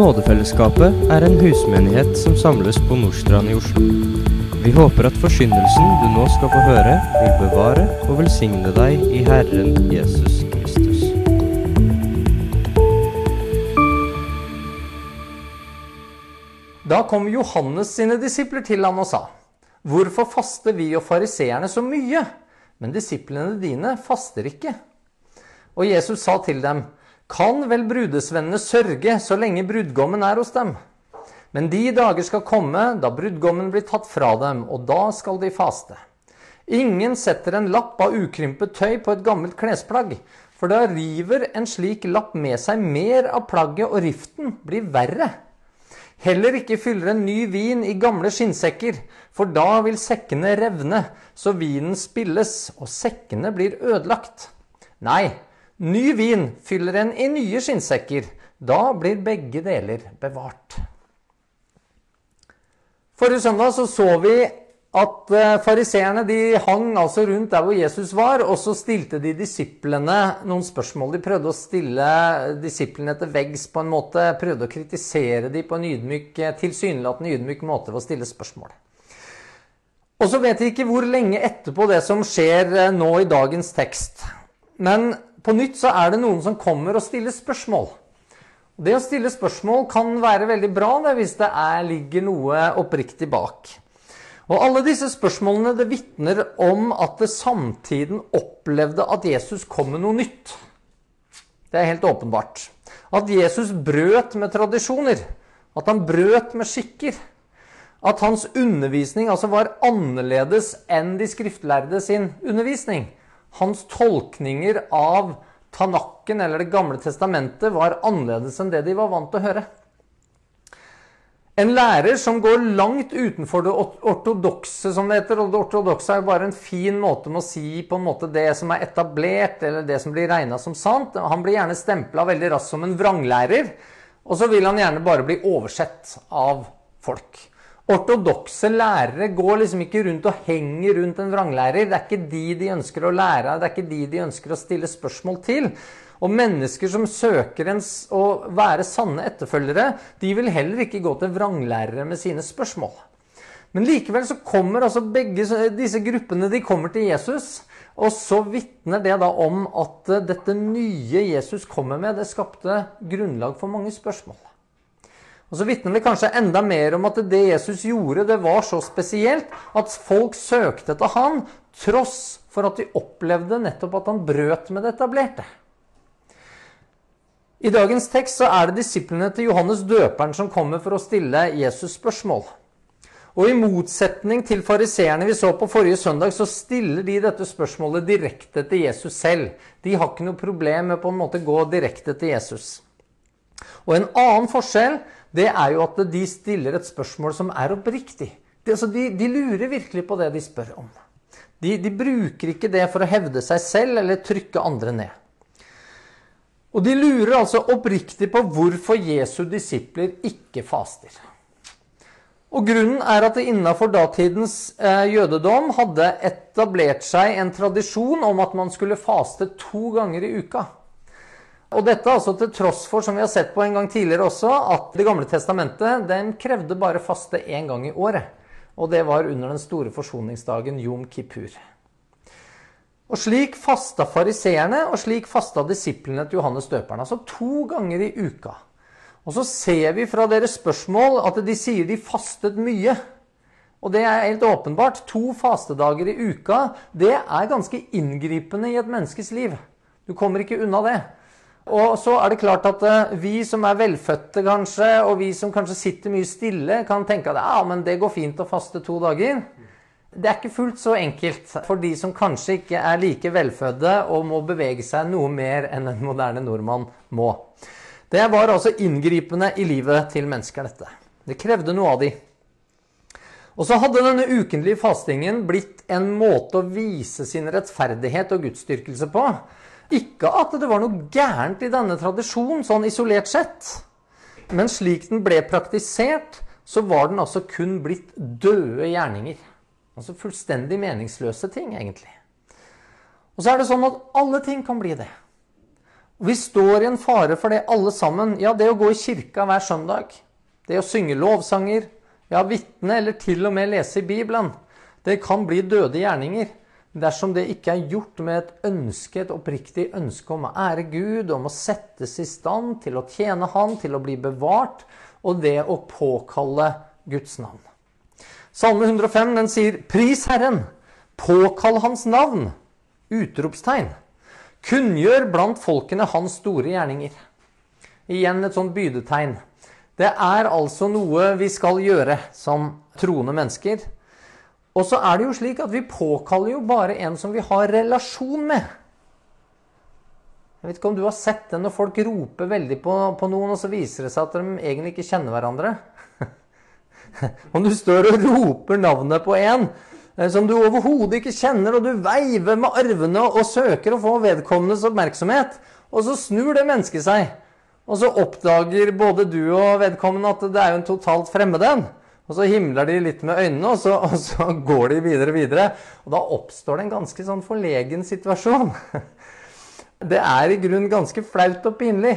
Nådefellesskapet er en husmenighet som samles på Nordstrand i Oslo. Vi håper at forkynnelsen du nå skal få høre, vil bevare og velsigne deg i Herren Jesus Kristus. Da kom Johannes sine disipler til ham og sa, Hvorfor faster vi og fariseerne så mye, men disiplene dine faster ikke? Og Jesus sa til dem, Kan vel brudesvennene sørge så lenge brudgommen er hos dem? Men de dager skal komme da brudgommen blir tatt fra dem, og da skal de faste. Ingen setter en lapp av ukrympet tøy på et gammelt klesplagg, for da river en slik lapp med seg mer av plagget, og riften blir verre. Heller ikke fyller en ny vin i gamle skinnsekker, for da vil sekkene revne, så vinen spilles, og sekkene blir ødelagt. Nei, ny vin fyller en i nye skinnsekker. Da blir begge deler bevart. Forrige søndag så, så vi at fariseerne hang altså rundt der hvor Jesus var, og så stilte de disiplene noen spørsmål. De prøvde å stille disiplene til veggs på en måte, prøvde å kritisere dem på en ydmyk, tilsynelatende ydmyk måte ved å stille spørsmål. Og så vet vi ikke hvor lenge etterpå det som skjer nå i dagens tekst. Men på nytt så er det noen som kommer og stiller spørsmål. Det å stille spørsmål kan være veldig bra det, hvis det er, ligger noe oppriktig bak. Og Alle disse spørsmålene det vitner om at det samtiden opplevde at Jesus kom med noe nytt. Det er helt åpenbart. At Jesus brøt med tradisjoner. At han brøt med skikker. At hans undervisning altså var annerledes enn de skriftlærde sin undervisning. Hans tolkninger av Tanakken eller Det gamle testamentet var annerledes enn det de var vant til å høre. En lærer som går langt utenfor det ortodokse, som det heter. Og det ortodokse er jo bare en fin måte med å si på en måte det som er etablert, eller det som blir regna som sant. Han blir gjerne stempla veldig raskt som en vranglærer. Og så vil han gjerne bare bli oversett av folk. Ortodokse lærere går liksom ikke rundt og henger rundt en vranglærer. Det er ikke de de ønsker å lære av, det er ikke de de ønsker å stille spørsmål til. Og mennesker som søker en, å være sanne etterfølgere, de vil heller ikke gå til vranglærere med sine spørsmål. Men likevel så kommer altså begge disse gruppene de kommer til Jesus. Og så vitner det da om at dette nye Jesus kommer med, det skapte grunnlag for mange spørsmål. Og så vitner det kanskje enda mer om at det Jesus gjorde, det var så spesielt at folk søkte etter han, tross for at de opplevde nettopp at han brøt med det etablerte. I dagens tekst så er det disiplene til Johannes døperen som kommer for å stille Jesus spørsmål. Og I motsetning til fariseerne vi så på forrige søndag, så stiller de dette spørsmålet direkte til Jesus selv. De har ikke noe problem med på en måte gå direkte til Jesus. Og En annen forskjell det er jo at de stiller et spørsmål som er oppriktig. De, altså de, de lurer virkelig på det de spør om. De, de bruker ikke det for å hevde seg selv eller trykke andre ned. Og de lurer altså oppriktig på hvorfor Jesu disipler ikke faster. Og Grunnen er at det innafor datidens eh, jødedom hadde etablert seg en tradisjon om at man skulle faste to ganger i uka. Og dette altså til tross for, som vi har sett på en gang tidligere også, at Det gamle testamentet den krevde bare faste én gang i året. Og det var under den store forsoningsdagen Jom Kippur. Og slik fasta fariseerne, og slik fasta disiplene til Johannes døperen. Altså to ganger i uka. Og så ser vi fra deres spørsmål at de sier de fastet mye. Og det er helt åpenbart. To fastedager i uka, det er ganske inngripende i et menneskes liv. Du kommer ikke unna det. Og så er det klart at eh, vi som er velfødte, kanskje, og vi som kanskje sitter mye stille, kan tenke at ja, men det går fint å faste to dager. Det er ikke fullt så enkelt for de som kanskje ikke er like velfødde og må bevege seg noe mer enn en moderne nordmann må. Det var altså inngripende i livet til mennesker, dette. Det krevde noe av de. Og så hadde denne ukentlige fastingen blitt en måte å vise sin rettferdighet og gudsdyrkelse på. Ikke at det var noe gærent i denne tradisjonen, sånn isolert sett. Men slik den ble praktisert, så var den altså kun blitt døde gjerninger. Altså fullstendig meningsløse ting, egentlig. Og så er det sånn at alle ting kan bli det. Vi står i en fare for det alle sammen. Ja, det å gå i kirka hver søndag, det å synge lovsanger, ja, vitne eller til og med lese i Bibelen, det kan bli døde gjerninger dersom det ikke er gjort med et ønske, et oppriktig ønske om å ære Gud, om å settes i stand til å tjene Han, til å bli bevart, og det å påkalle Guds navn. Salme 105 den sier 'Pris Herren', påkall Hans navn! Utropstegn. Kunngjør blant folkene hans store gjerninger. Igjen et sånt bydetegn. Det er altså noe vi skal gjøre som troende mennesker. Og så er det jo slik at vi påkaller jo bare en som vi har relasjon med. Jeg vet ikke om du har sett det når folk roper veldig på, på noen, og så viser det seg at de egentlig ikke kjenner hverandre. om du står og roper navnet på en Eh, som du overhodet ikke kjenner, og du veiver med arvene og søker å få vedkommendes oppmerksomhet. Og så snur det mennesket seg, og så oppdager både du og vedkommende at det er jo en totalt fremmed en. Og så himler de litt med øynene, og så, og så går de videre og videre. Og da oppstår det en ganske sånn forlegen situasjon. Det er i grunnen ganske flaut og pinlig.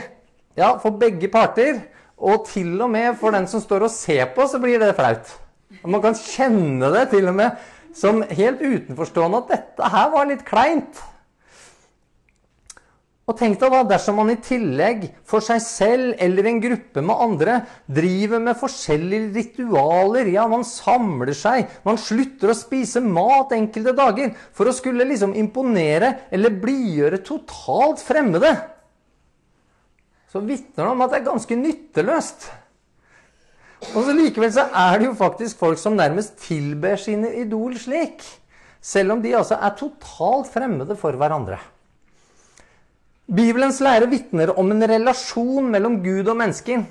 Ja, for begge parter. Og til og med for den som står og ser på, så blir det flaut. Og man kan kjenne det til og med som helt utenforstående at dette her var litt kleint. Og tenk deg da dersom man i tillegg for seg selv eller en gruppe med andre driver med forskjellige ritualer. Ja, man samler seg, man slutter å spise mat enkelte dager for å skulle liksom imponere eller blidgjøre totalt fremmede. Så vitner det om at det er ganske nytteløst. Og så Likevel så er det jo faktisk folk som nærmest tilber sine idol slik. Selv om de altså er totalt fremmede for hverandre. Bibelens lære vitner om en relasjon mellom Gud og mennesker.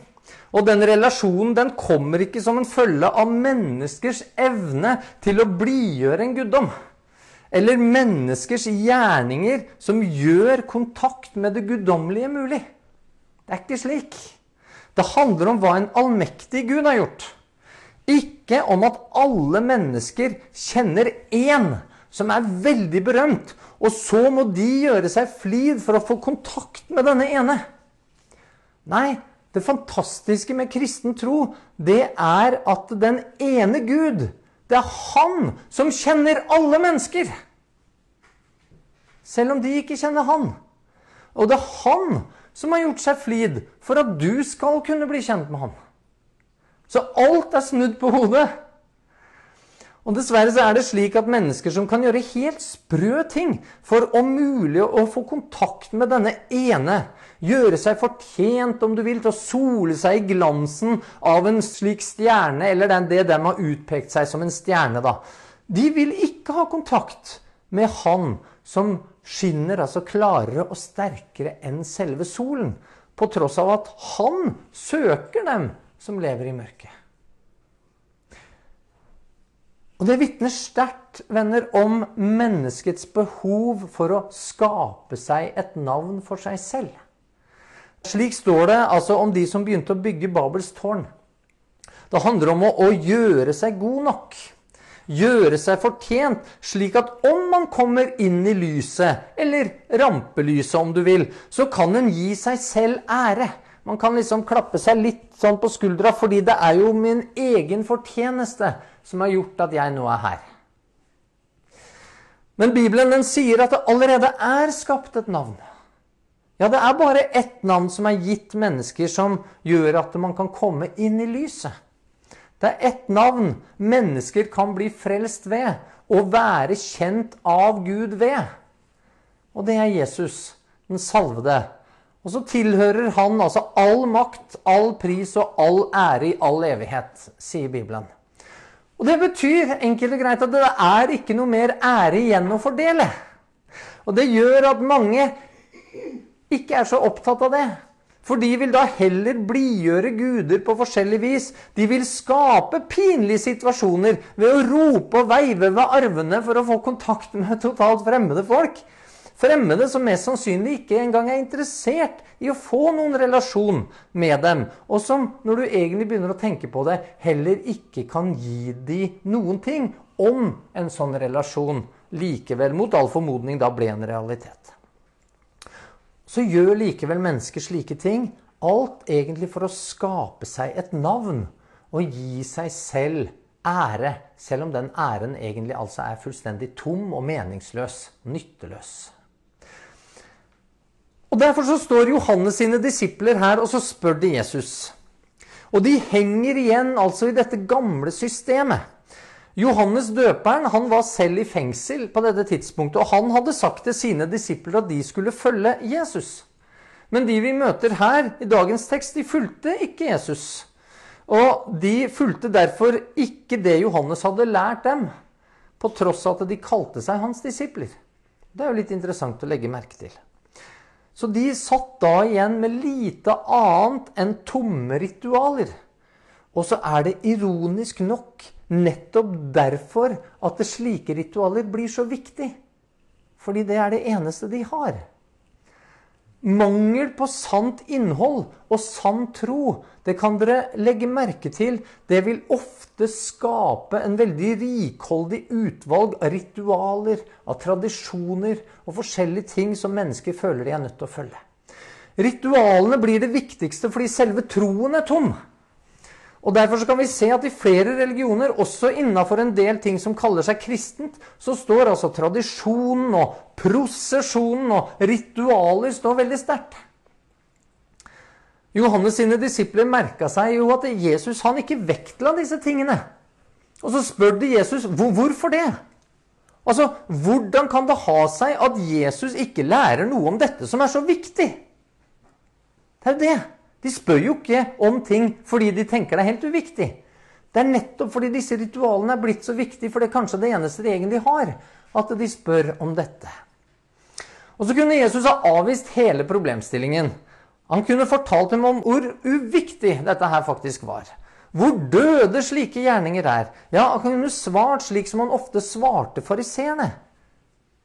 Og den relasjonen den kommer ikke som en følge av menneskers evne til å blidgjøre en guddom. Eller menneskers gjerninger som gjør kontakt med det guddommelige mulig. Det er ikke slik. Det handler om hva en allmektig Gud har gjort. Ikke om at alle mennesker kjenner én som er veldig berømt, og så må de gjøre seg flid for å få kontakt med denne ene. Nei, det fantastiske med kristen tro, det er at den ene Gud, det er han som kjenner alle mennesker. Selv om de ikke kjenner han. Og det er han som har gjort seg flid for at du skal kunne bli kjent med han. Så alt er snudd på hodet. Og Dessverre så er det slik at mennesker som kan gjøre helt sprø ting for om mulig å få kontakt med denne ene, gjøre seg fortjent, om du vil, til å sole seg i glansen av en slik stjerne, eller den, det de har utpekt seg som en stjerne, da, de vil ikke ha kontakt med Han som skinner altså klarere og sterkere enn selve solen. På tross av at han søker dem som lever i mørket. Og Det vitner sterkt venner, om menneskets behov for å skape seg et navn for seg selv. Slik står det altså om de som begynte å bygge Babels tårn. Det handler om å, å gjøre seg god nok gjøre seg fortjent, slik at om man kommer inn i lyset, eller rampelyset om du vil, så kan en gi seg selv ære. Man kan liksom klappe seg litt sånn på skuldra, fordi det er jo min egen fortjeneste som har gjort at jeg nå er her. Men Bibelen den sier at det allerede er skapt et navn. Ja, det er bare ett navn som er gitt mennesker som gjør at man kan komme inn i lyset. Det er ett navn mennesker kan bli frelst ved og være kjent av Gud ved. Og det er Jesus, den salvede. Og så tilhører han altså all makt, all pris og all ære i all evighet, sier Bibelen. Og Det betyr enkelt og greit at det er ikke noe mer ære igjen å fordele. Og det gjør at mange ikke er så opptatt av det. For de vil da heller blidgjøre guder på forskjellig vis. De vil skape pinlige situasjoner ved å rope og veive ved arvene for å få kontakt med totalt fremmede folk. Fremmede som mest sannsynlig ikke engang er interessert i å få noen relasjon med dem, og som, når du egentlig begynner å tenke på det, heller ikke kan gi dem noen ting om en sånn relasjon likevel, mot all formodning, da ble en realitet. så gjør likevel mennesker slike ting. Alt egentlig for å skape seg et navn og gi seg selv ære. Selv om den æren egentlig altså er fullstendig tom og meningsløs. Nytteløs. Og Derfor så står Johannes sine disipler her, og så spør de Jesus. Og de henger igjen altså i dette gamle systemet. Johannes døperen han var selv i fengsel på dette tidspunktet, og han hadde sagt til sine disipler at de skulle følge Jesus. Men de vi møter her i dagens tekst, de fulgte ikke Jesus. Og de fulgte derfor ikke det Johannes hadde lært dem, på tross av at de kalte seg hans disipler. Det er jo litt interessant å legge merke til. Så de satt da igjen med lite annet enn tomme ritualer. Og så er det ironisk nok nettopp derfor at slike ritualer blir så viktig. Fordi det er det eneste de har. Mangel på sant innhold og sann tro, det kan dere legge merke til, det vil ofte skape en veldig rikholdig utvalg av ritualer, av tradisjoner og forskjellige ting som mennesker føler de er nødt til å følge. Ritualene blir det viktigste fordi selve troen er tom. Og Derfor så kan vi se at i flere religioner, også innafor en del ting som kaller seg kristent, så står altså tradisjonen og prosesjonen og ritualer står veldig sterkt. Johannes sine disipler merka seg jo at Jesus han ikke vektla disse tingene. Og så spør de Jesus hvorfor det. Altså, Hvordan kan det ha seg at Jesus ikke lærer noe om dette som er så viktig? Det er jo det. De spør jo ikke om ting fordi de tenker det er helt uviktig. Det er nettopp fordi disse ritualene er blitt så viktige, for det er kanskje det eneste de har, at de spør om dette. Og så kunne Jesus ha avvist hele problemstillingen. Han kunne fortalt dem om hvor uviktig dette her faktisk var. Hvor døde slike gjerninger er. Ja, Han kunne svart slik som han ofte svarte fariseerne.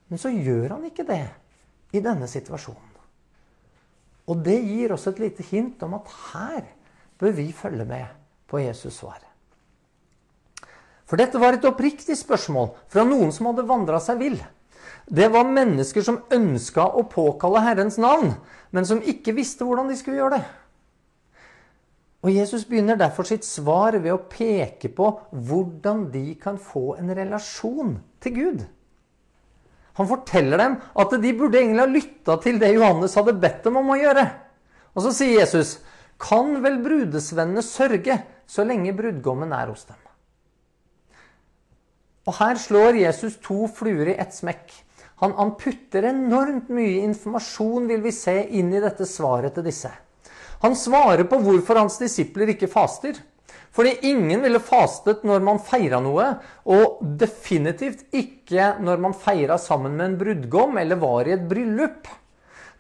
Men så gjør han ikke det i denne situasjonen. Og det gir oss et lite hint om at her bør vi følge med på Jesus svar. For dette var et oppriktig spørsmål fra noen som hadde vandra seg vill. Det var mennesker som ønska å påkalle Herrens navn, men som ikke visste hvordan de skulle gjøre det. Og Jesus begynner derfor sitt svar ved å peke på hvordan de kan få en relasjon til Gud. Han forteller dem at de burde egentlig ha lytta til det Johannes hadde bedt dem om å gjøre. Og så sier Jesus, 'Kan vel brudesvennene sørge så lenge brudgommen er hos dem?' Og her slår Jesus to fluer i ett smekk. Han, han putter enormt mye informasjon, vil vi se, inn i dette svaret til disse. Han svarer på hvorfor hans disipler ikke faster. Fordi ingen ville fastet når man feira noe, og definitivt ikke når man feira sammen med en brudgom eller var i et bryllup.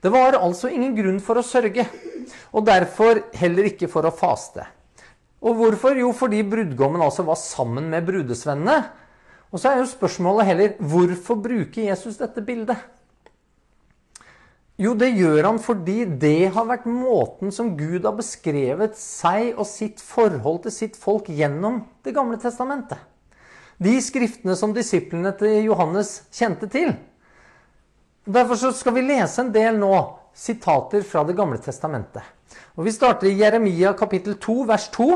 Det var altså ingen grunn for å sørge, og derfor heller ikke for å faste. Og hvorfor? Jo, fordi brudgommen altså var sammen med brudesvennene. Og så er jo spørsmålet heller hvorfor bruker Jesus dette bildet? Jo, det gjør han fordi det har vært måten som Gud har beskrevet seg og sitt forhold til sitt folk gjennom Det gamle testamentet. De skriftene som disiplene til Johannes kjente til. Derfor skal vi lese en del nå sitater fra Det gamle testamentet. Og Vi starter i Jeremia kapittel 2, vers 2.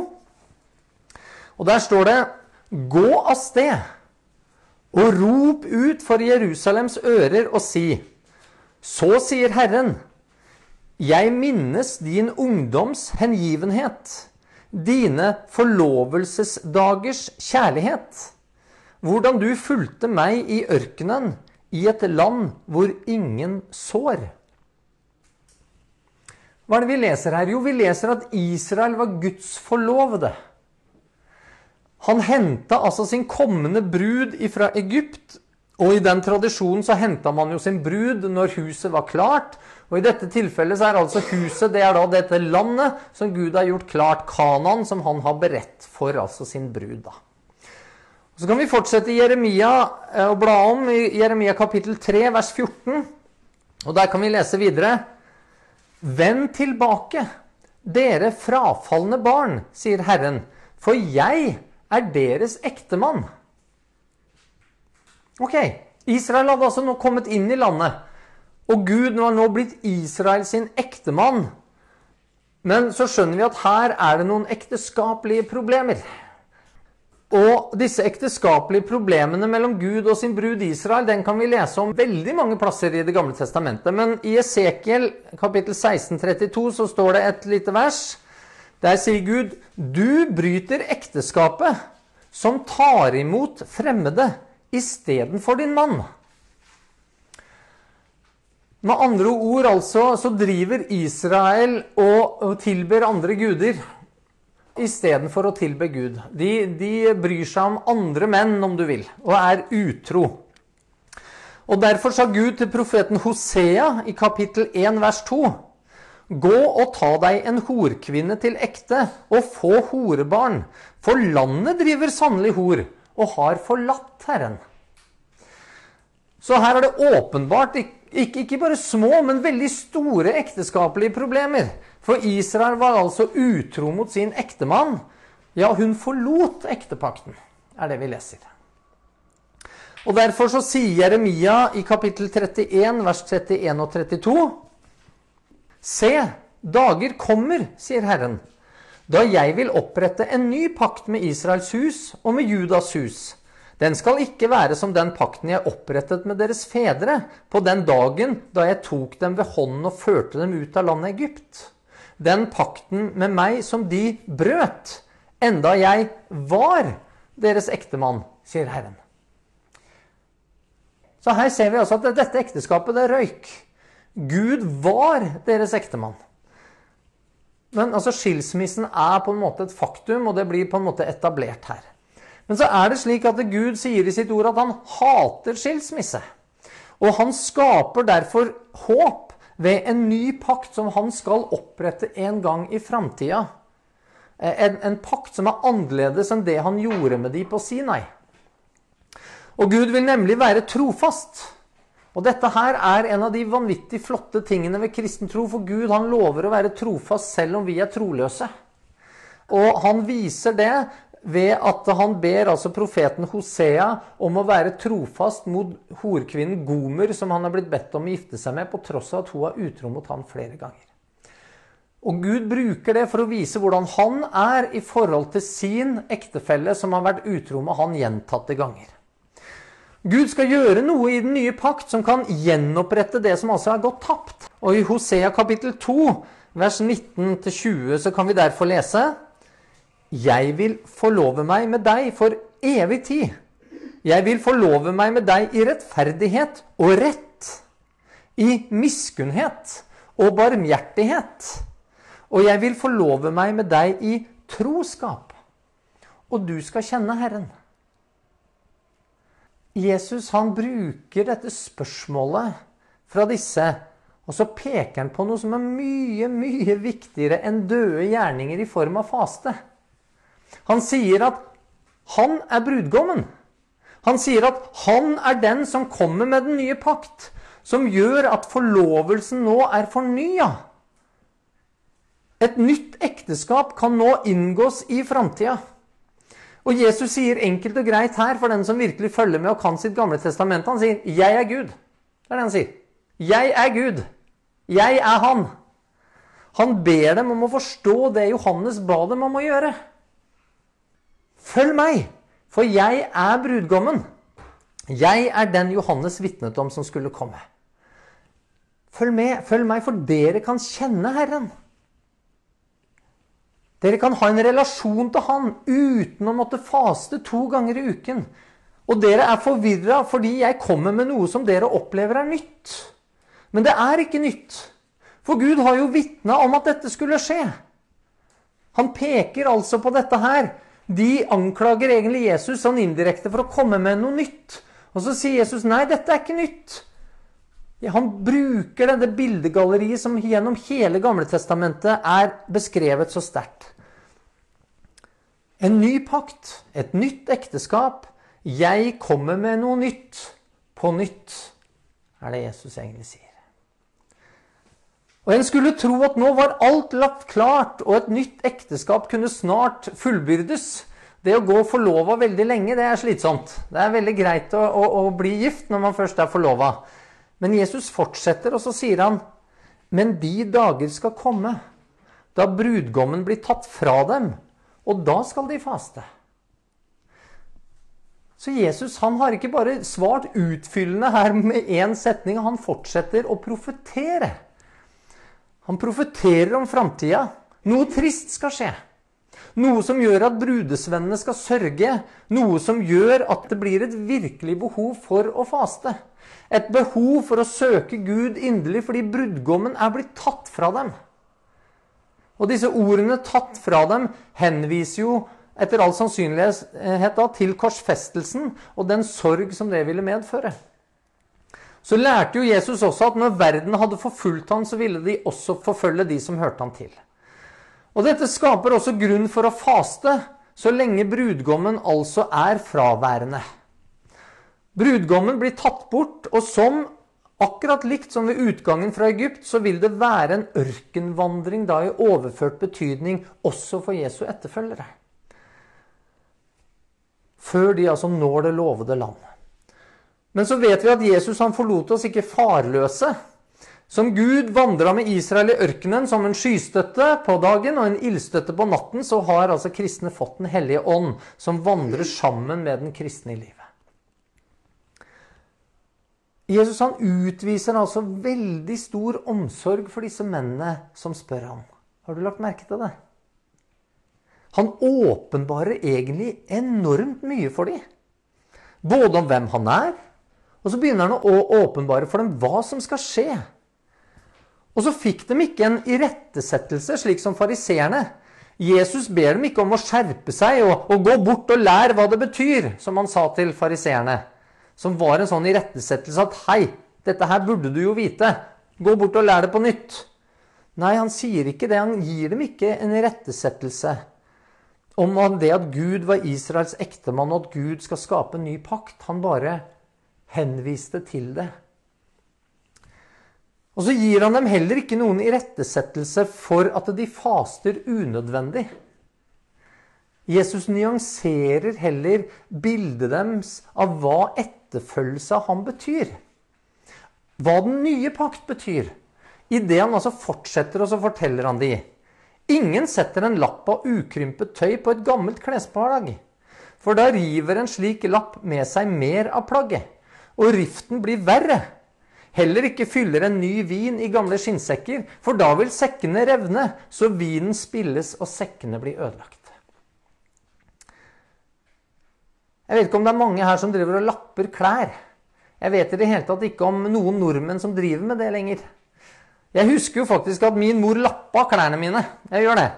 Og Der står det Gå av sted og rop ut for Jerusalems ører og si så sier Herren, jeg minnes din ungdoms hengivenhet, dine forlovelsesdagers kjærlighet, hvordan du fulgte meg i ørkenen, i et land hvor ingen sår. Hva er det vi leser her? Jo, vi leser at Israel var Guds forlovede. Han henta altså sin kommende brud fra Egypt og i den tradisjonen så henta man jo sin brud når huset var klart. Og i dette tilfellet så er altså huset det er da dette landet som Gud har gjort klart, Kanan, som han har beredt for altså sin brud. da. Så kan vi fortsette i Jeremia eh, og bla om i Jeremia kapittel 3, vers 14. Og der kan vi lese videre. Vend tilbake, dere frafalne barn, sier Herren, for jeg er deres ektemann. Ok, Israel hadde altså nå kommet inn i landet. Og Gud var nå blitt Israel sin ektemann. Men så skjønner vi at her er det noen ekteskapelige problemer. Og disse ekteskapelige problemene mellom Gud og sin brud Israel den kan vi lese om veldig mange plasser i Det gamle testamentet. Men i Esekiel kapittel 16, 32 så står det et lite vers. Der sier Gud, 'Du bryter ekteskapet som tar imot fremmede istedenfor din mann'. Med andre ord altså, så driver Israel og, tilber andre guder istedenfor å tilbe Gud. De, de, bryr seg om andre menn, om du vil, og er utro. Og Derfor sa Gud til profeten Hosea i kapittel 1 vers 2.: Gå og ta deg en horkvinne til ekte, og få horebarn, for landet driver sannelig hor, og har forlatt Herren. Så her er det åpenbart ikke, ikke bare små, men veldig store ekteskapelige problemer. For Israel var altså utro mot sin ektemann. Ja, hun forlot ektepakten, er det vi leser. Og Derfor så sier Jeremia i kapittel 31, vers 31 og 32.: Se, dager kommer, sier Herren, da jeg vil opprette en ny pakt med Israels hus og med Judas hus. Den skal ikke være som den pakten jeg opprettet med deres fedre på den dagen da jeg tok dem ved hånden og førte dem ut av landet Egypt den pakten med meg som de brøt, enda jeg var deres ektemann, sier Herren. Så her ser vi altså at dette ekteskapet, det røyk. Gud var deres ektemann. Men altså, skilsmissen er på en måte et faktum, og det blir på en måte etablert her. Men så er det slik at Gud sier i sitt ord at han hater skilsmisse. Og han skaper derfor håp ved en ny pakt som han skal opprette en gang i framtida. Eh, en, en, pakt som er annerledes enn det han gjorde med de på Sinai. Og Gud vil nemlig være trofast. Og dette her er en av de vanvittig flotte tingene ved kristen tro, for Gud han lover å være trofast selv om vi er troløse. Og han viser det ved at han ber altså profeten Hosea om å være trofast mot horkvinnen Gomer, som han har blitt bedt om å gifte seg med, på tross av at hun er utro mot han flere ganger. Og Gud bruker det for å vise hvordan han er i forhold til sin ektefelle, som har vært utro med han gjentatte ganger. Gud skal gjøre noe i den nye pakt som kan gjenopprette det som altså er gått tapt. Og i Hosea kapittel 2, vers 19-20, så kan vi derfor lese 'Jeg vil forlove meg med deg for evig tid'. 'Jeg vil forlove meg med deg i rettferdighet og rett', 'i miskunnhet og barmhjertighet', 'og jeg vil forlove meg med deg i troskap', og du skal kjenne Herren. Jesus han bruker dette spørsmålet fra disse, og så peker han på noe som er mye, mye viktigere enn døde gjerninger i form av faste. Han sier at han er brudgommen. Han sier at han er den som kommer med den nye pakt, som gjør at forlovelsen nå er fornya. Et nytt ekteskap kan nå inngås i framtida. Og Jesus sier enkelt og greit her, for den som virkelig følger med og kan sitt gamle testament, han sier 'Jeg er Gud'. Det er det han sier. 'Jeg er Gud'. Jeg er Han. Han ber dem om å forstå det Johannes ba dem om å gjøre. Følg meg, for jeg er brudgommen. Jeg er den Johannes vitnet om som skulle komme. Følg med, følg meg, for dere kan kjenne Herren. Dere kan ha en relasjon til Han uten å måtte faste to ganger i uken. Og dere er forvirra fordi jeg kommer med noe som dere opplever er nytt. Men det er ikke nytt. For Gud har jo vitna om at dette skulle skje. Han peker altså på dette her de anklager egentlig Jesus sånn indirekte for å komme med noe nytt. Og så sier Jesus nei, dette er ikke nytt. Han bruker dette bildegalleriet som gjennom hele Gamletestamentet er beskrevet så sterkt. En ny pakt, et nytt ekteskap. Jeg kommer med noe nytt på nytt, er det Jesus egentlig sier. Og En skulle tro at nå var alt lagt klart, og et nytt ekteskap kunne snart fullbyrdes. Det å gå forlova veldig lenge, det er slitsomt. Det er veldig greit å, å, å, bli gift når man først er forlova. Men Jesus fortsetter, og så sier han Men de dager skal komme da brudgommen blir tatt fra dem, og da skal de faste. Så Jesus han har ikke bare svart utfyllende her med én setning, han fortsetter å profetere. Han profeterer om framtida. Noe trist skal skje. Noe som gjør at brudesvennene skal sørge. Noe som gjør at det blir et virkelig behov for å faste. Et behov for å søke Gud inderlig fordi brudgommen er blitt tatt fra dem. Og disse ordene 'tatt fra dem' henviser jo etter all sannsynlighet da, til korsfestelsen og den sorg som det ville medføre. Så lærte jo Jesus også at når verden hadde forfulgt ham, så ville de også forfølge de som hørte ham til. Og dette skaper også grunn for å faste, så lenge brudgommen altså er fraværende. Brudgommen blir tatt bort, og som akkurat likt som ved utgangen fra Egypt, så vil det være en ørkenvandring da i overført betydning også for Jesu etterfølgere. Før de altså når det lovede land. Men så vet vi at Jesus han forlot oss ikke farløse. Som Gud vandra med Israel i ørkenen som en skystøtte på dagen og en ildstøtte på natten, så har altså kristne fått Den hellige ånd, som vandrer sammen med den kristne i livet. Jesus han utviser altså veldig stor omsorg for disse mennene som spør ham. Har du lagt merke til det? Han åpenbarer egentlig enormt mye for dem. Både om hvem han er, og så begynner han å åpenbare for dem hva som skal skje. Og så fikk de ikke en irettesettelse, slik som fariseerne. Jesus ber dem ikke om å skjerpe seg og, og gå bort og lære hva det betyr, som han sa til fariseerne som var en sånn irettesettelse at Hei, dette her burde du jo vite. Gå bort og lær det på nytt. Nei, han sier ikke det. Han gir dem ikke en irettesettelse om det at Gud var Israels ektemann, og at Gud skal skape en ny pakt. Han bare henviste til det. Og så gir han dem heller ikke noen irettesettelse for at de faster unødvendig. Jesus nyanserer heller bildet deres av hva etterfølgelse av ham betyr. Hva den nye pakt betyr. I det han altså fortsetter, og så forteller han de. Ingen setter en lapp av ukrympet tøy på et gammelt klesplagg. For da river en slik lapp med seg mer av plagget, og riften blir verre. Heller ikke fyller en ny vin i gamle skinnsekker, for da vil sekkene revne, så vinen spilles og sekkene blir ødelagt. Jeg vet ikke om det er mange her som driver og lapper klær. Jeg vet i det hele tatt ikke om noen nordmenn som driver med det lenger. Jeg husker jo faktisk at min mor lappa klærne mine. Jeg gjør det.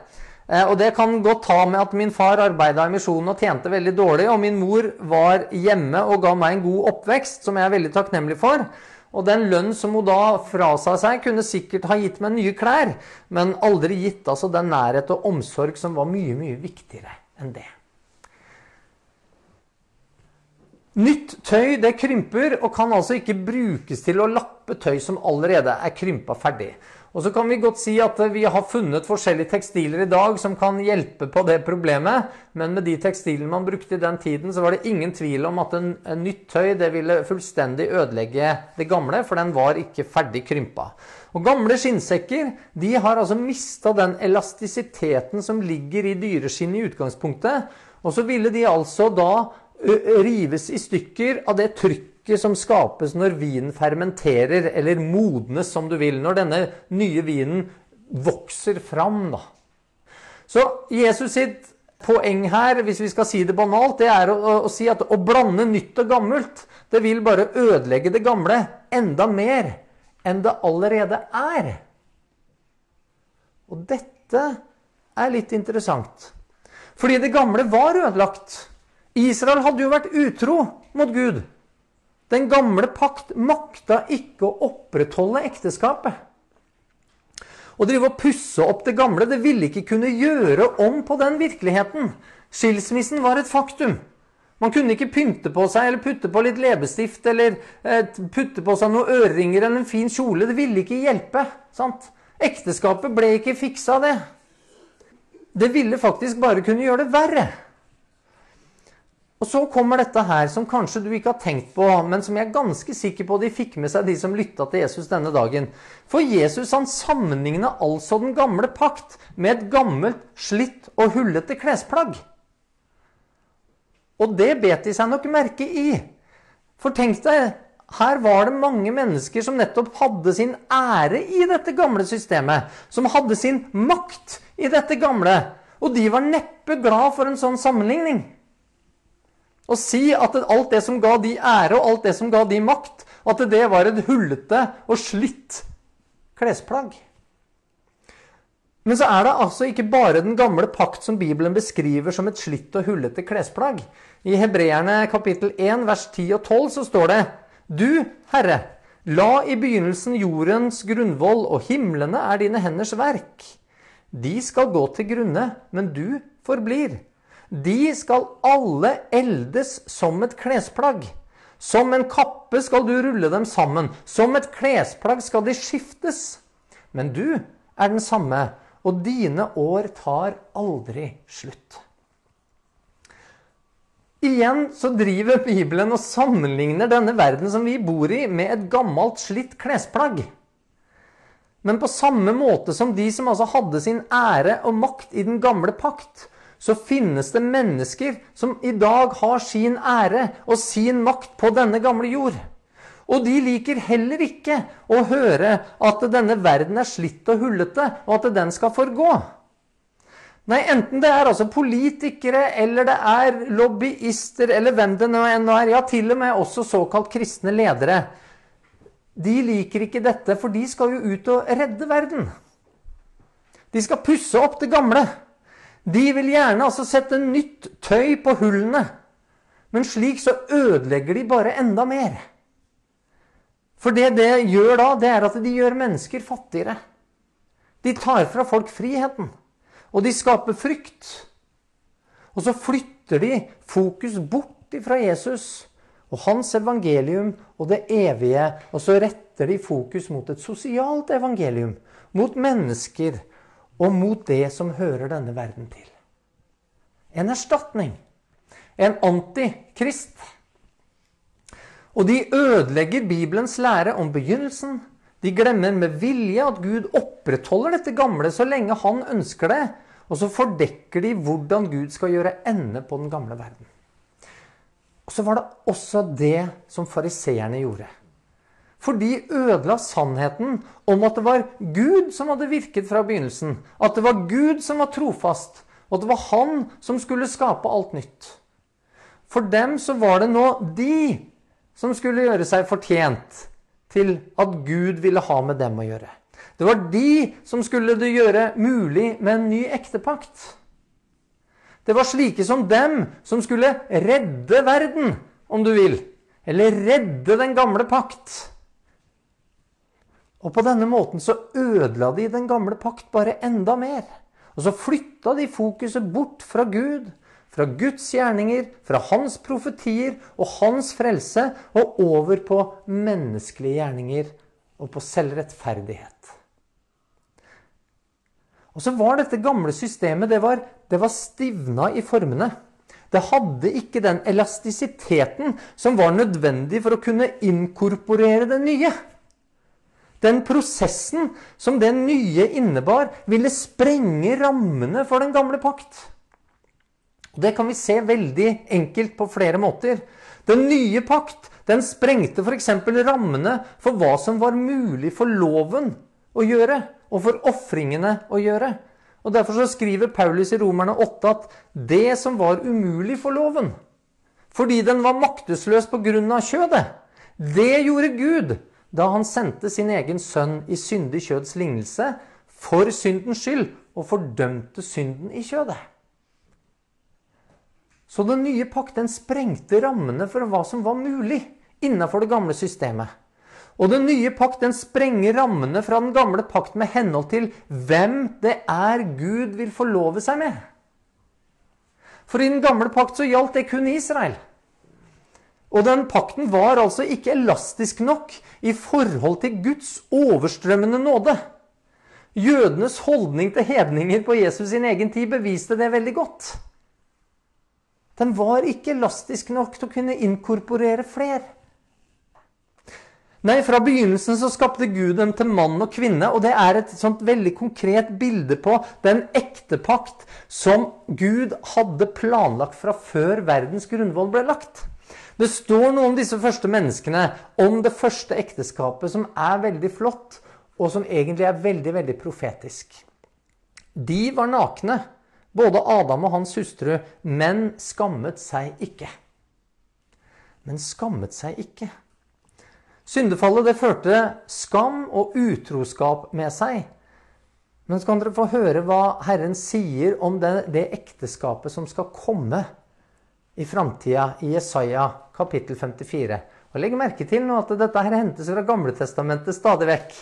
Eh, og det kan godt ta med at min far arbeida i misjonen og tjente veldig dårlig, og min mor var hjemme og ga meg en god oppvekst, som jeg er veldig takknemlig for. Og den lønn som hun da frasa seg, kunne sikkert ha gitt meg nye klær, men aldri gitt altså den nærhet og omsorg som var mye, mye viktigere enn det. Nytt tøy det krymper og kan altså ikke brukes til å lappe tøy som allerede er krympa ferdig. Og så kan vi godt si at vi har funnet forskjellige tekstiler i dag som kan hjelpe på det problemet, men med de tekstilene man brukte i den tiden, så var det ingen tvil om at en, en nytt tøy det ville fullstendig ødelegge det gamle, for den var ikke ferdig krympa. Og Gamle skinnsekker de har altså mista den elastisiteten som ligger i dyreskinn i utgangspunktet. Og så ville de altså da rives i stykker av det trykket som skapes når vinen fermenterer, eller modnes, som du vil. Når denne nye vinen vokser fram, da. Så Jesus sitt poeng her, hvis vi skal si det banalt, det er å, å, å si at å blande nytt og gammelt, det vil bare ødelegge det gamle enda mer enn det allerede er. Og dette er litt interessant. Fordi det gamle var ødelagt. Israel hadde jo vært utro mot Gud. Den gamle pakt makta ikke å opprettholde ekteskapet. Å drive og pusse opp det gamle, det ville ikke kunne gjøre om på den virkeligheten. Skilsmissen var et faktum. Man kunne ikke pynte på seg eller putte på litt leppestift eller eh, putte på seg noen øreringer eller en fin kjole. Det ville ikke hjelpe. sant? Ekteskapet ble ikke fiksa, det. Det ville faktisk bare kunne gjøre det verre. Og så kommer dette her, som kanskje du ikke har tenkt på, men som jeg er ganske sikker på de fikk med seg, de som lytta til Jesus denne dagen. For Jesus han sammenligna altså den gamle pakt med et gammelt, slitt og hullete klesplagg. Og det bet de seg nok merke i. For tenk deg, her var det mange mennesker som nettopp hadde sin ære i dette gamle systemet. Som hadde sin makt i dette gamle. Og de var neppe glad for en sånn sammenligning. Å si at alt det som ga de ære, og alt det som ga de makt, at det var et hullete og slitt klesplagg. Men så er det altså ikke bare den gamle pakt som Bibelen beskriver som et slitt og hullete klesplagg. I Hebreerne kapittel 1 vers 10 og 12 så står det Du, Herre, la i begynnelsen jordens grunnvoll, og himlene er dine henders verk. De skal gå til grunne, men du forblir. De skal alle eldes som et klesplagg. Som en kappe skal du rulle dem sammen. Som et klesplagg skal de skiftes. Men du er den samme, og dine år tar aldri slutt. Igjen så driver Bibelen og sammenligner denne verden som vi bor i, med et gammelt, slitt klesplagg. Men på samme måte som de som altså hadde sin ære og makt i den gamle pakt, så finnes det mennesker som i dag har sin ære og sin makt på denne gamle jord. Og de liker heller ikke å høre at denne verden er slitt og hullete, og at den skal forgå. Nei, enten det er altså politikere, eller det er lobbyister, eller hvem det nå er, ja, til og med også såkalt kristne ledere. De liker ikke dette, for de skal jo ut og redde verden. De skal pusse opp det gamle. De vil gjerne altså sette nytt tøy på hullene. Men slik så ødelegger de bare enda mer. For det det gjør da, det er at de gjør mennesker fattigere. De tar fra folk friheten. Og de skaper frykt. Og så flytter de fokus bort fra Jesus og hans evangelium og det evige. Og så retter de fokus mot et sosialt evangelium. Mot mennesker og mot det som hører denne verden til. En erstatning. En antikrist. Og de ødelegger Bibelens lære om begynnelsen. De glemmer med vilje at Gud opprettholder dette gamle så lenge han ønsker det. Og så fordekker de hvordan Gud skal gjøre ende på den gamle verden. Og så var det også det som fariseerne gjorde. For de ødela sannheten om at det var Gud som hadde virket fra begynnelsen. At det var Gud som var trofast. Og at det var han som skulle skape alt nytt. For dem så var det nå de som skulle gjøre seg fortjent til at Gud ville ha med dem å gjøre. Det var de som skulle det gjøre mulig med en ny ektepakt. Det var slike som dem som skulle redde verden, om du vil. Eller redde den gamle pakt. Og på denne måten så ødela de den gamle pakt bare enda mer. Og så flytta de fokuset bort fra Gud, fra Guds gjerninger, fra hans profetier og hans frelse, og over på menneskelige gjerninger og på selvrettferdighet. Og så var dette gamle systemet det var, det var stivna i formene. Det hadde ikke den elastisiteten som var nødvendig for å kunne inkorporere det nye. Den prosessen som det nye innebar, ville sprenge rammene for den gamle pakt. Det kan vi se veldig enkelt på flere måter. Den nye pakt den sprengte f.eks. rammene for hva som var mulig for loven å gjøre, og for ofringene å gjøre. Og Derfor så skriver Paulus i Romerne 8 at det som var umulig for loven, fordi den var maktesløs pga. kjødet, det gjorde Gud da han sendte sin egen sønn i syndig kjøds lignelse for syndens skyld, og fordømte synden i kjødet. Så den nye pakt den sprengte rammene for hva som var mulig innenfor det gamle systemet. Og den nye pakt den sprenger rammene fra den gamle pakt med henhold til hvem det er Gud vil forlove seg med. For i den gamle pakt så gjaldt det kun Israel. Og den pakten var altså ikke elastisk nok i forhold til Guds overstrømmende nåde. Jødenes holdning til hedninger på Jesus sin egen tid beviste det veldig godt. Den var ikke elastisk nok til å kunne inkorporere fler. Nei, fra begynnelsen så skapte Gud dem til mann og kvinne, og det er et sånt veldig konkret bilde på den ektepakt som Gud hadde planlagt fra før verdens grunnvoll ble lagt. Det står noe om disse første menneskene, om det første ekteskapet, som er veldig flott, og som egentlig er veldig, veldig profetisk. De var nakne, både Adam og hans hustru, men skammet seg ikke. Men skammet seg ikke. Syndefallet det førte skam og utroskap med seg. Men så kan dere få høre hva Herren sier om det, det ekteskapet som skal komme i framtida, i Jesaja kapittel 54. Og Legg merke til nå at dette her hentes fra Gamletestamentet stadig vekk.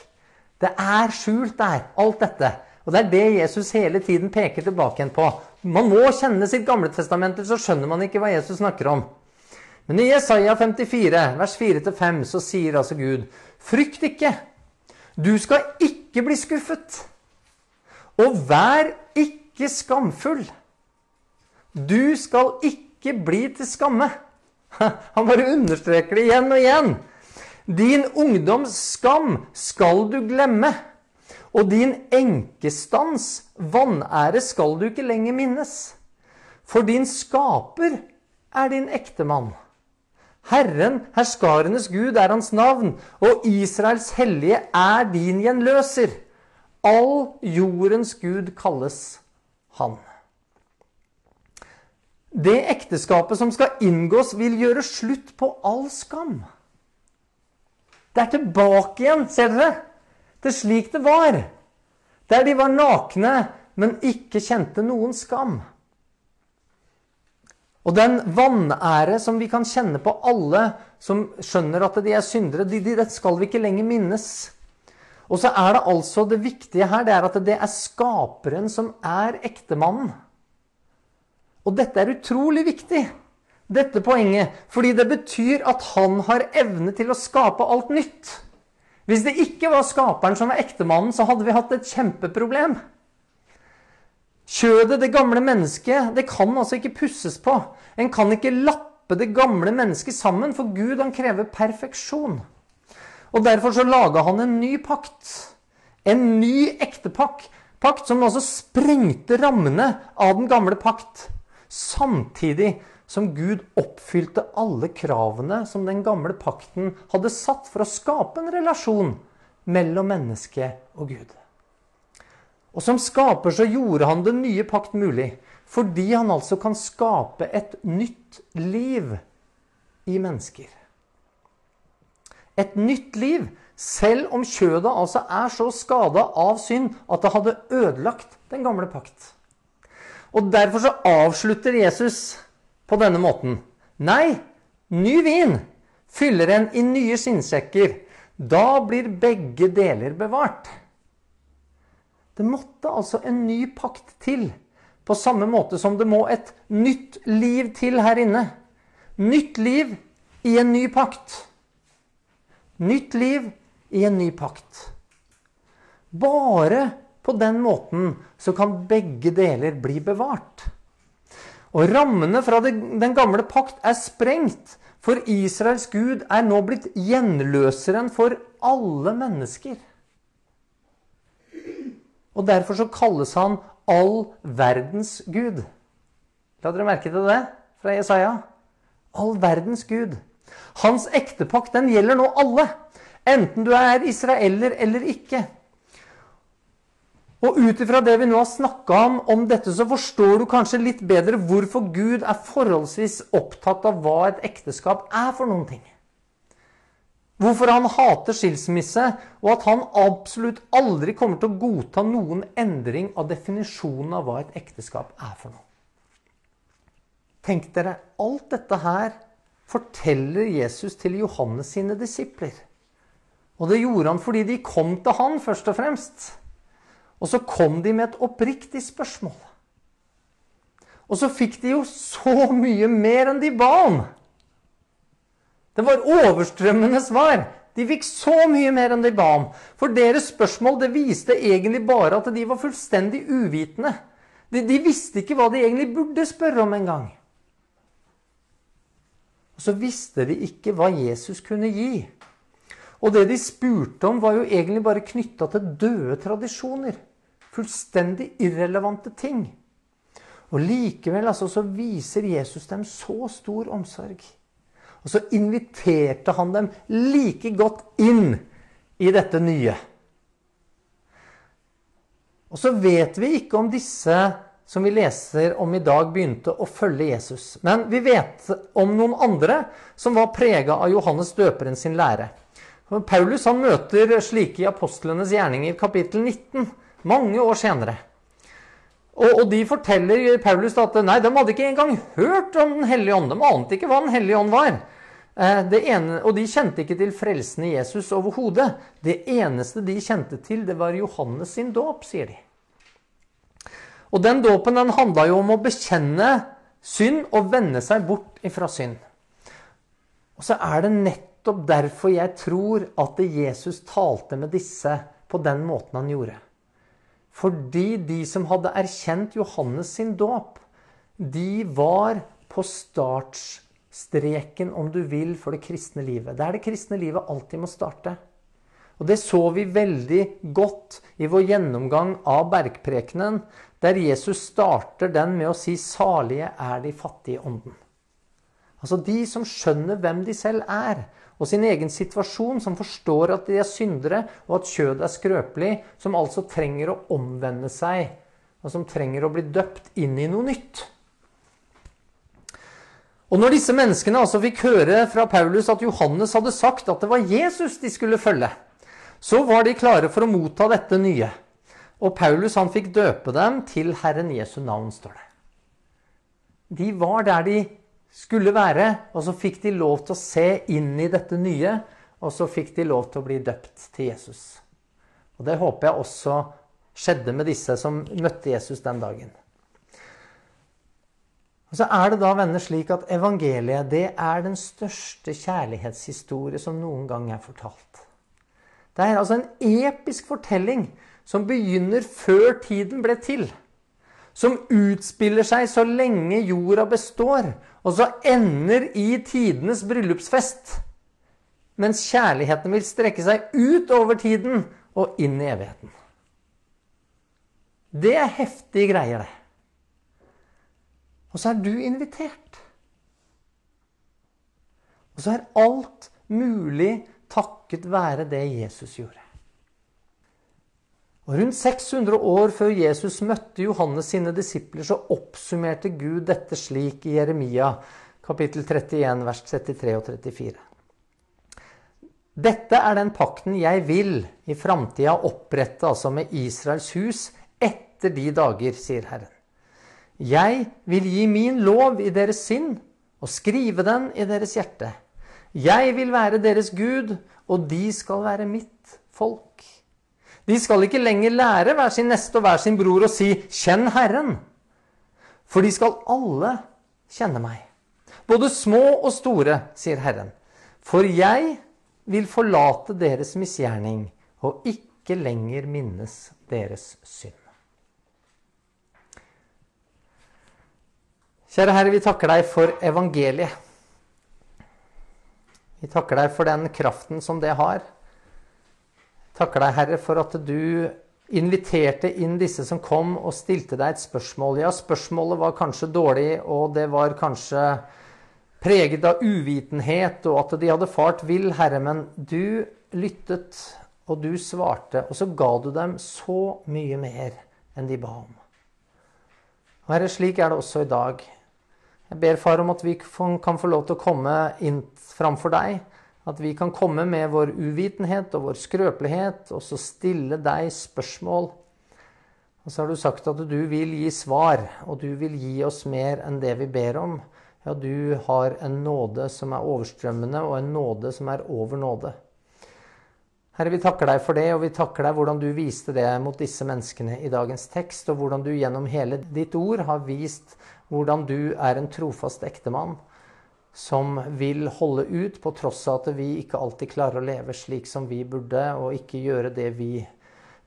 Det er skjult der, alt dette. Og det er det Jesus hele tiden peker tilbake igjen på. Man må kjenne sitt Gamletestament, så skjønner man ikke hva Jesus snakker om. Men i Jesaja 54, vers 4-5, så sier altså Gud, frykt ikke. Du skal ikke bli skuffet. Og vær ikke skamfull. Du skal ikke bli til skamme. Han bare understreker det igjen og igjen. Din ungdoms skam skal du glemme. Og din enkestans vanære skal du ikke lenger minnes. For din skaper er din ektemann. Herren, herskarenes Gud, er hans navn, og Israels hellige er din gjenløser. All jordens Gud kalles han. Det ekteskapet som skal inngås, vil gjøre slutt på all skam. Det er tilbake igjen, ser dere, til slik det var. Der de var nakne, men ikke kjente noen skam. Og den vanære som vi kan kjenne på alle som skjønner at de er syndere, de, de, det skal vi ikke lenger minnes. Og så er det altså det viktige her det er at det er skaperen som er ektemannen. Og dette er utrolig viktig, dette poenget, fordi det betyr at han har evne til å skape alt nytt. Hvis det ikke var skaperen som var ektemannen, så hadde vi hatt et kjempeproblem. Kjødet, det gamle mennesket, det kan altså ikke pusses på. En kan ikke lappe det gamle mennesket sammen, for Gud han krever perfeksjon. Og Derfor så laga han en ny pakt. En ny ektepakt pakt som altså sprengte rammene av den gamle pakt. Samtidig som Gud oppfylte alle kravene som den gamle pakten hadde satt for å skape en relasjon mellom menneske og Gud. Og som skaper så gjorde han den nye pakt mulig. Fordi han altså kan skape et nytt liv i mennesker. Et nytt liv, selv om kjødet altså er så skada av synd at det hadde ødelagt den gamle pakt. Og Derfor så avslutter Jesus på denne måten. Nei, ny vin fyller en i nye skinnsekker. Da blir begge deler bevart. Det måtte altså en ny pakt til. På samme måte som det må et nytt liv til her inne. Nytt liv i en ny pakt. Nytt liv i en ny pakt. Bare på den måten så kan begge deler bli bevart. Og rammene fra den gamle pakt er sprengt, for Israels Gud er nå blitt gjenløseren for alle mennesker. Og derfor så kalles han all verdens Gud. La dere merke til det fra Jesaja? All verdens Gud. Hans ektepakt den gjelder nå alle. Enten du er israeler eller ikke. Og ut ifra det vi nå har snakka om, om dette, så forstår du kanskje litt bedre hvorfor Gud er forholdsvis opptatt av hva et ekteskap er for noen ting. Hvorfor han hater skilsmisse, og at han absolutt aldri kommer til å godta noen endring av definisjonen av hva et ekteskap er for noe. Tenk dere, alt dette her forteller Jesus til Johannes sine disipler. Og det gjorde han fordi de kom til han først og fremst. Og så kom de med et oppriktig spørsmål. Og så fikk de jo så mye mer enn de ba om. Det var overstrømmende svar. De fikk så mye mer enn de ba om. For deres spørsmål det viste egentlig bare at de var fullstendig uvitende. De, de visste ikke hva de egentlig burde spørre om engang. Og så visste de ikke hva Jesus kunne gi. Og det de spurte om, var jo egentlig bare knytta til døde tradisjoner. Fullstendig irrelevante ting. Og likevel altså, så viser Jesus dem så stor omsorg. Og så inviterte han dem like godt inn i dette nye. Og så vet vi ikke om disse som vi leser om i dag, begynte å følge Jesus. Men vi vet om noen andre som var prega av Johannes døperen sin lære. Paulus han møter slike i apostlenes gjerninger, kapittel 19, mange år senere. Og, og, de forteller Paulus at nei, de hadde ikke engang hørt om Den hellige ånd. De ante ikke hva Den hellige ånd var. Eh, ene, og de kjente ikke til frelsen i Jesus overhodet. Det eneste de kjente til, det var Johannes sin dåp, sier de. Og den dåpen den handla jo om å bekjenne synd og vende seg bort ifra synd. Og så er det nettopp derfor jeg tror at Jesus talte med disse på den måten han gjorde. Fordi de som hadde erkjent Johannes sin dåp, de var på startstreken, om du vil, for det kristne livet. Det er det kristne livet alltid må starte. Og Det så vi veldig godt i vår gjennomgang av bergprekenen, der Jesus starter den med å si 'salige er de fattige ånden'. Altså de som skjønner hvem de selv er, og sin egen situasjon, som forstår at de er syndere, og at kjødet er skrøpelig, som altså trenger å omvende seg, og som trenger å bli døpt inn i noe nytt. Og når disse menneskene altså fikk høre fra Paulus at Johannes hadde sagt at det var Jesus de skulle følge, så var de klare for å motta dette nye. Og Paulus han fikk døpe dem til Herren Jesu navn, står det. De var der de skulle være, og så fikk de lov til å se inn i dette nye. Og så fikk de lov til å bli døpt til Jesus. Og Det håper jeg også skjedde med disse som møtte Jesus den dagen. Og Så er det da venner slik at evangeliet det er den største kjærlighetshistorie som noen gang er fortalt. Det er altså en episk fortelling som begynner før tiden ble til. Som utspiller seg så lenge jorda består, og så ender i tidenes bryllupsfest. Mens kjærligheten vil strekke seg ut over tiden og inn i evigheten. Det er heftige greier, det. Og så er du invitert. Og så er alt mulig takket være det Jesus gjorde. Og Rundt 600 år før Jesus møtte Johannes sine disipler, så oppsummerte Gud dette slik i Jeremia kapittel 31, vers 33 og 34. Dette er den pakten jeg vil i framtida opprette altså med Israels hus etter de dager, sier Herren. Jeg vil gi min lov i deres sinn og skrive den i deres hjerte. Jeg vil være deres Gud, og de skal være mitt folk. De skal ikke lenger lære hver sin neste og hver sin bror å si 'Kjenn Herren'. For de skal alle kjenne meg. Både små og store, sier Herren. For jeg vil forlate deres misgjerning og ikke lenger minnes deres synd. Kjære Herre, vi takker deg for evangeliet. Vi takker deg for den kraften som det har. Takker deg, Herre, for at du inviterte inn disse som kom og stilte deg et spørsmål. Ja, spørsmålet var kanskje dårlig, og det var kanskje preget av uvitenhet, og at de hadde fart vill, Herre, men du lyttet, og du svarte, og så ga du dem så mye mer enn de ba om. Og Herre, slik er det også i dag. Jeg ber, far, om at vi kan få lov til å komme inn framfor deg at vi kan komme med vår uvitenhet og vår skrøpelighet og så stille deg spørsmål. Og så har du sagt at du vil gi svar, og du vil gi oss mer enn det vi ber om. Ja, du har en nåde som er overstrømmende, og en nåde som er over nåde. Herre, vi takker deg for det, og vi takker deg hvordan du viste det mot disse menneskene i dagens tekst, og hvordan du gjennom hele ditt ord har vist hvordan du er en trofast ektemann som vil holde ut på tross av at vi ikke alltid klarer å leve slik som vi burde, og ikke gjøre det vi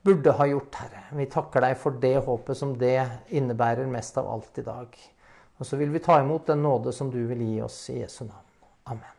burde ha gjort, Herre. Vi takker deg for det håpet som det innebærer mest av alt i dag. Og så vil vi ta imot den nåde som du vil gi oss i Jesu navn. Amen.